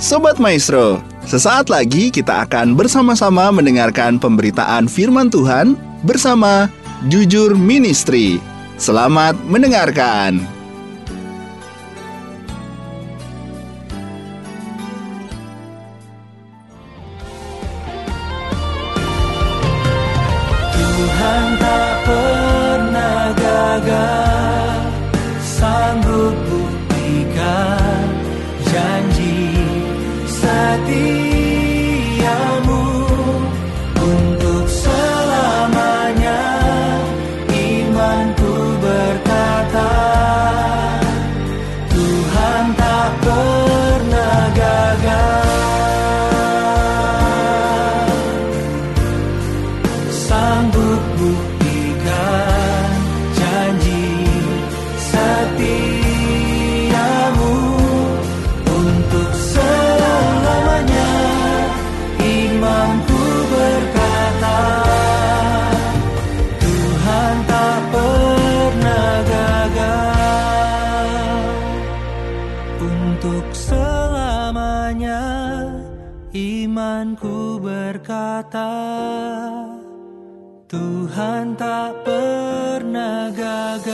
Sobat Maestro, sesaat lagi kita akan bersama-sama mendengarkan pemberitaan firman Tuhan bersama Jujur Ministry. Selamat mendengarkan. Tuhan Tuhan tak pernah gagal.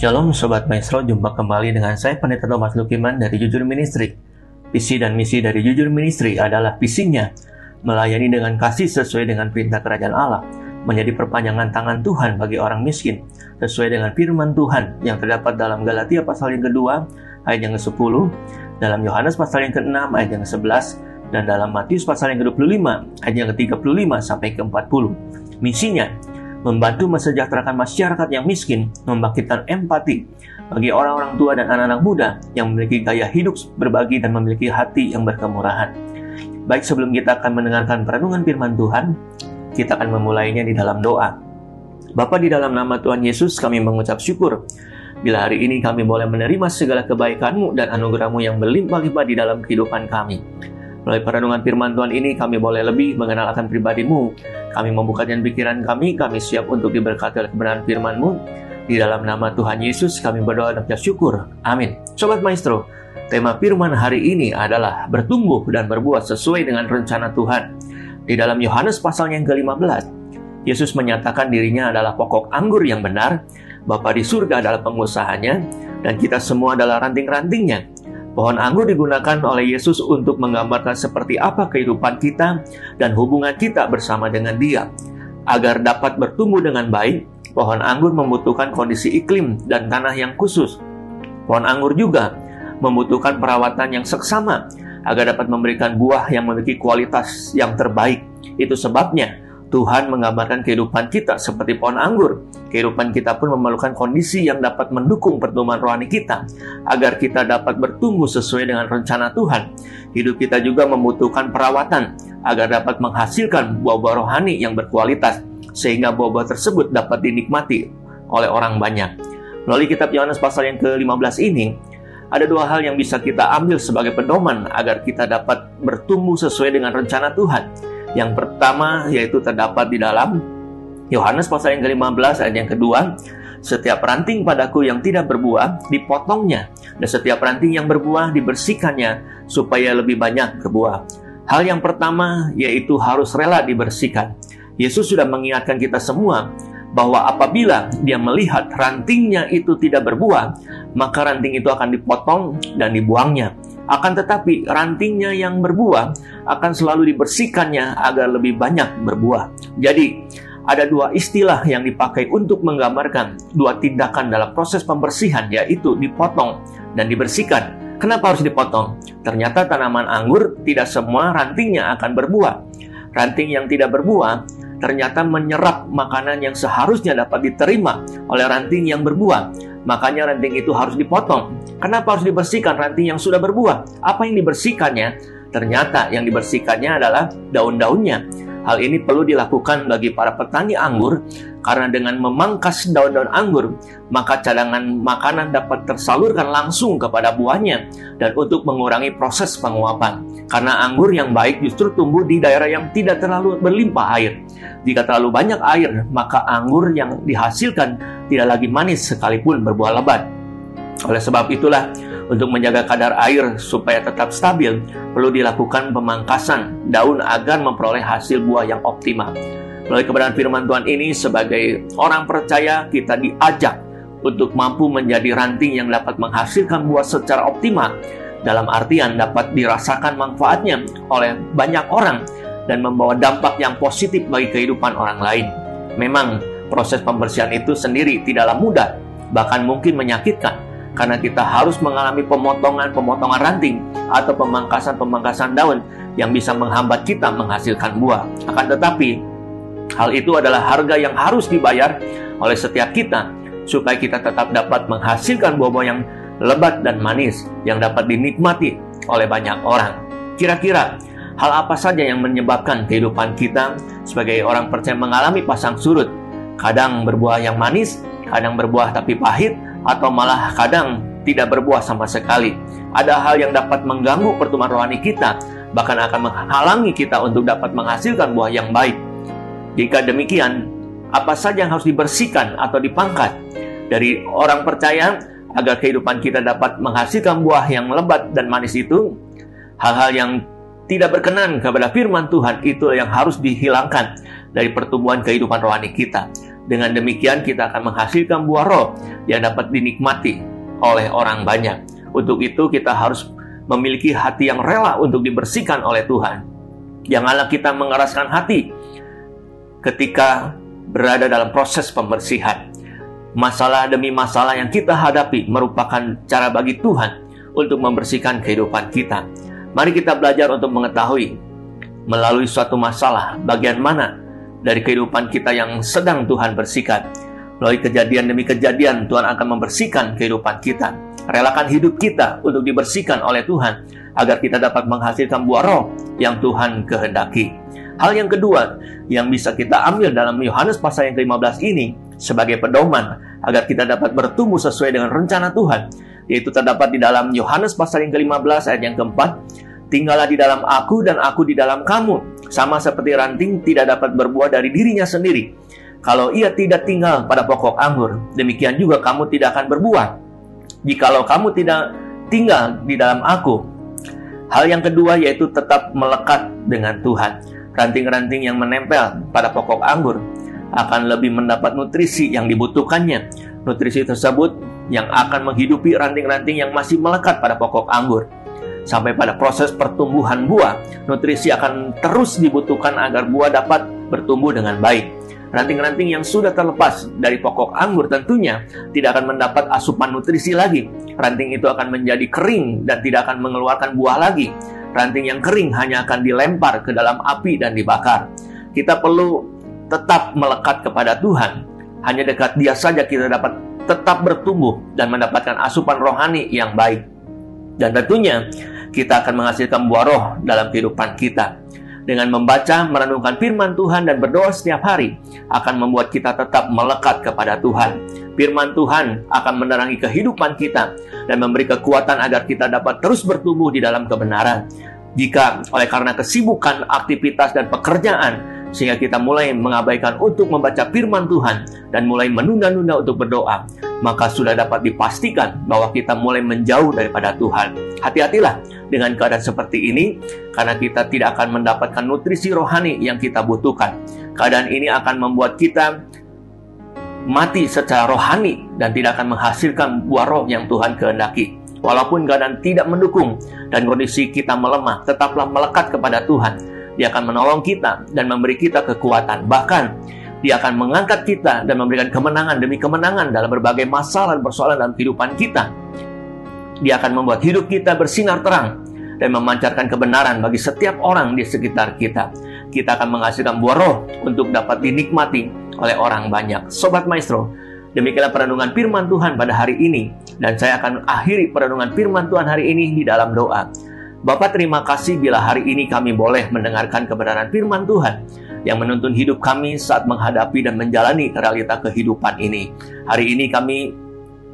Shalom Sobat Maestro, jumpa kembali dengan saya Pendeta Thomas Lukiman dari Jujur Ministry. Visi dan misi dari Jujur Ministry adalah visinya melayani dengan kasih sesuai dengan perintah kerajaan Allah, menjadi perpanjangan tangan Tuhan bagi orang miskin, sesuai dengan firman Tuhan yang terdapat dalam Galatia pasal yang kedua, ayat yang ke-10, dalam Yohanes pasal yang ke-6, ayat yang ke-11, dan dalam Matius pasal yang ke-25, ayat yang ke-35 sampai ke-40. Misinya, membantu mesejahterakan masyarakat yang miskin, membangkitkan empati bagi orang-orang tua dan anak-anak muda yang memiliki gaya hidup berbagi dan memiliki hati yang berkemurahan. Baik sebelum kita akan mendengarkan perenungan firman Tuhan, kita akan memulainya di dalam doa. Bapa di dalam nama Tuhan Yesus kami mengucap syukur bila hari ini kami boleh menerima segala kebaikan-Mu dan anugerah-Mu yang berlimpah-limpah di dalam kehidupan kami. Melalui perenungan firman Tuhan ini kami boleh lebih mengenal akan pribadi-Mu. Kami membuka dan pikiran kami, kami siap untuk diberkati oleh kebenaran firman-Mu. Di dalam nama Tuhan Yesus kami berdoa dan syukur. Amin. Sobat Maestro, tema firman hari ini adalah bertumbuh dan berbuat sesuai dengan rencana Tuhan. Di dalam Yohanes pasal yang ke-15, Yesus menyatakan dirinya adalah pokok anggur yang benar, Bapa di surga adalah pengusahanya, dan kita semua adalah ranting-rantingnya. Pohon anggur digunakan oleh Yesus untuk menggambarkan seperti apa kehidupan kita dan hubungan kita bersama dengan Dia. Agar dapat bertumbuh dengan baik, pohon anggur membutuhkan kondisi iklim dan tanah yang khusus. Pohon anggur juga membutuhkan perawatan yang seksama agar dapat memberikan buah yang memiliki kualitas yang terbaik. Itu sebabnya Tuhan menggambarkan kehidupan kita seperti pohon anggur. Kehidupan kita pun memerlukan kondisi yang dapat mendukung pertumbuhan rohani kita, agar kita dapat bertumbuh sesuai dengan rencana Tuhan. Hidup kita juga membutuhkan perawatan, agar dapat menghasilkan buah-buah rohani yang berkualitas, sehingga buah-buah tersebut dapat dinikmati oleh orang banyak. Melalui kitab Yohanes pasal yang ke-15 ini, ada dua hal yang bisa kita ambil sebagai pedoman agar kita dapat bertumbuh sesuai dengan rencana Tuhan. Yang pertama yaitu terdapat di dalam Yohanes pasal yang ke-15 ayat yang kedua, setiap ranting padaku yang tidak berbuah dipotongnya dan setiap ranting yang berbuah dibersihkannya supaya lebih banyak berbuah. Hal yang pertama yaitu harus rela dibersihkan. Yesus sudah mengingatkan kita semua bahwa apabila dia melihat rantingnya itu tidak berbuah, maka ranting itu akan dipotong dan dibuangnya. Akan tetapi rantingnya yang berbuah akan selalu dibersihkannya agar lebih banyak berbuah. Jadi, ada dua istilah yang dipakai untuk menggambarkan dua tindakan dalam proses pembersihan yaitu dipotong dan dibersihkan. Kenapa harus dipotong? Ternyata tanaman anggur tidak semua rantingnya akan berbuah. Ranting yang tidak berbuah ternyata menyerap makanan yang seharusnya dapat diterima oleh ranting yang berbuah. Makanya ranting itu harus dipotong. Kenapa harus dibersihkan ranting yang sudah berbuah? Apa yang dibersihkannya? Ternyata yang dibersihkannya adalah daun-daunnya. Hal ini perlu dilakukan bagi para petani anggur karena dengan memangkas daun-daun anggur, maka cadangan makanan dapat tersalurkan langsung kepada buahnya dan untuk mengurangi proses penguapan. Karena anggur yang baik justru tumbuh di daerah yang tidak terlalu berlimpah air. Jika terlalu banyak air, maka anggur yang dihasilkan tidak lagi manis sekalipun berbuah lebat. Oleh sebab itulah, untuk menjaga kadar air supaya tetap stabil, perlu dilakukan pemangkasan daun agar memperoleh hasil buah yang optimal. Melalui kebenaran firman Tuhan ini, sebagai orang percaya, kita diajak untuk mampu menjadi ranting yang dapat menghasilkan buah secara optimal dalam artian dapat dirasakan manfaatnya oleh banyak orang dan membawa dampak yang positif bagi kehidupan orang lain. Memang proses pembersihan itu sendiri tidaklah mudah, bahkan mungkin menyakitkan karena kita harus mengalami pemotongan-pemotongan ranting atau pemangkasan-pemangkasan daun yang bisa menghambat kita menghasilkan buah. Akan tetapi, hal itu adalah harga yang harus dibayar oleh setiap kita supaya kita tetap dapat menghasilkan buah-buah yang lebat dan manis yang dapat dinikmati oleh banyak orang. Kira-kira hal apa saja yang menyebabkan kehidupan kita sebagai orang percaya mengalami pasang surut? Kadang berbuah yang manis, kadang berbuah tapi pahit, atau malah kadang tidak berbuah sama sekali. Ada hal yang dapat mengganggu pertumbuhan rohani kita, bahkan akan menghalangi kita untuk dapat menghasilkan buah yang baik. Jika demikian, apa saja yang harus dibersihkan atau dipangkat dari orang percaya agar kehidupan kita dapat menghasilkan buah yang lebat dan manis itu, hal-hal yang tidak berkenan kepada firman Tuhan itu yang harus dihilangkan dari pertumbuhan kehidupan rohani kita. Dengan demikian kita akan menghasilkan buah roh yang dapat dinikmati oleh orang banyak. Untuk itu kita harus memiliki hati yang rela untuk dibersihkan oleh Tuhan. Janganlah kita mengeraskan hati ketika berada dalam proses pembersihan Masalah demi masalah yang kita hadapi merupakan cara bagi Tuhan untuk membersihkan kehidupan kita. Mari kita belajar untuk mengetahui melalui suatu masalah bagian mana dari kehidupan kita yang sedang Tuhan bersihkan. Melalui kejadian demi kejadian, Tuhan akan membersihkan kehidupan kita. Relakan hidup kita untuk dibersihkan oleh Tuhan agar kita dapat menghasilkan buah roh yang Tuhan kehendaki. Hal yang kedua yang bisa kita ambil dalam Yohanes pasal yang ke-15 ini sebagai pedoman agar kita dapat bertumbuh sesuai dengan rencana Tuhan, yaitu terdapat di dalam Yohanes pasal yang ke-15 ayat yang keempat, tinggallah di dalam aku dan aku di dalam kamu, sama seperti ranting tidak dapat berbuah dari dirinya sendiri. Kalau ia tidak tinggal pada pokok anggur, demikian juga kamu tidak akan berbuah. Jikalau kamu tidak tinggal di dalam aku, hal yang kedua yaitu tetap melekat dengan Tuhan. Ranting-ranting yang menempel pada pokok anggur akan lebih mendapat nutrisi yang dibutuhkannya. Nutrisi tersebut yang akan menghidupi ranting-ranting yang masih melekat pada pokok anggur. Sampai pada proses pertumbuhan buah, nutrisi akan terus dibutuhkan agar buah dapat bertumbuh dengan baik. Ranting-ranting yang sudah terlepas dari pokok anggur tentunya tidak akan mendapat asupan nutrisi lagi. Ranting itu akan menjadi kering dan tidak akan mengeluarkan buah lagi. Ranting yang kering hanya akan dilempar ke dalam api dan dibakar. Kita perlu tetap melekat kepada Tuhan, hanya dekat Dia saja kita dapat tetap bertumbuh dan mendapatkan asupan rohani yang baik. Dan tentunya kita akan menghasilkan buah roh dalam kehidupan kita. Dengan membaca, merenungkan firman Tuhan dan berdoa setiap hari akan membuat kita tetap melekat kepada Tuhan. Firman Tuhan akan menerangi kehidupan kita dan memberi kekuatan agar kita dapat terus bertumbuh di dalam kebenaran. Jika oleh karena kesibukan, aktivitas, dan pekerjaan sehingga kita mulai mengabaikan untuk membaca firman Tuhan dan mulai menunda-nunda untuk berdoa, maka sudah dapat dipastikan bahwa kita mulai menjauh daripada Tuhan. Hati-hatilah dengan keadaan seperti ini, karena kita tidak akan mendapatkan nutrisi rohani yang kita butuhkan. Keadaan ini akan membuat kita mati secara rohani dan tidak akan menghasilkan buah roh yang Tuhan kehendaki. Walaupun keadaan tidak mendukung dan kondisi kita melemah, tetaplah melekat kepada Tuhan dia akan menolong kita dan memberi kita kekuatan. Bahkan dia akan mengangkat kita dan memberikan kemenangan demi kemenangan dalam berbagai masalah dan persoalan dalam kehidupan kita. Dia akan membuat hidup kita bersinar terang dan memancarkan kebenaran bagi setiap orang di sekitar kita. Kita akan menghasilkan buah roh untuk dapat dinikmati oleh orang banyak. Sobat Maestro, demikianlah perenungan firman Tuhan pada hari ini. Dan saya akan akhiri perenungan firman Tuhan hari ini di dalam doa. Bapak terima kasih bila hari ini kami boleh mendengarkan kebenaran firman Tuhan yang menuntun hidup kami saat menghadapi dan menjalani realita kehidupan ini. Hari ini kami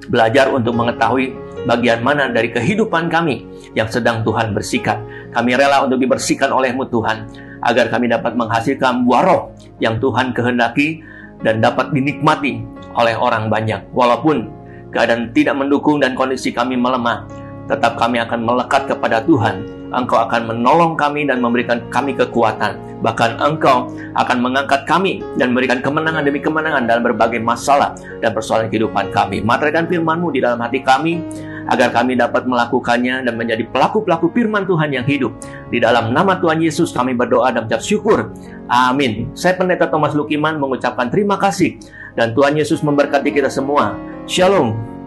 belajar untuk mengetahui bagian mana dari kehidupan kami yang sedang Tuhan bersihkan. Kami rela untuk dibersihkan olehmu Tuhan, agar kami dapat menghasilkan buah roh yang Tuhan kehendaki dan dapat dinikmati oleh orang banyak. Walaupun keadaan tidak mendukung dan kondisi kami melemah, tetap kami akan melekat kepada Tuhan. Engkau akan menolong kami dan memberikan kami kekuatan. Bahkan Engkau akan mengangkat kami dan memberikan kemenangan demi kemenangan dalam berbagai masalah dan persoalan kehidupan kami. Materaikan firman-Mu di dalam hati kami, agar kami dapat melakukannya dan menjadi pelaku-pelaku firman Tuhan yang hidup. Di dalam nama Tuhan Yesus kami berdoa dan mengucap syukur. Amin. Saya Pendeta Thomas Lukiman mengucapkan terima kasih dan Tuhan Yesus memberkati kita semua. Shalom.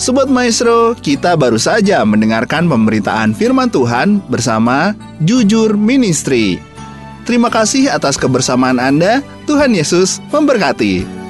Sobat Maestro, kita baru saja mendengarkan pemberitaan firman Tuhan bersama Jujur Ministry. Terima kasih atas kebersamaan Anda. Tuhan Yesus memberkati.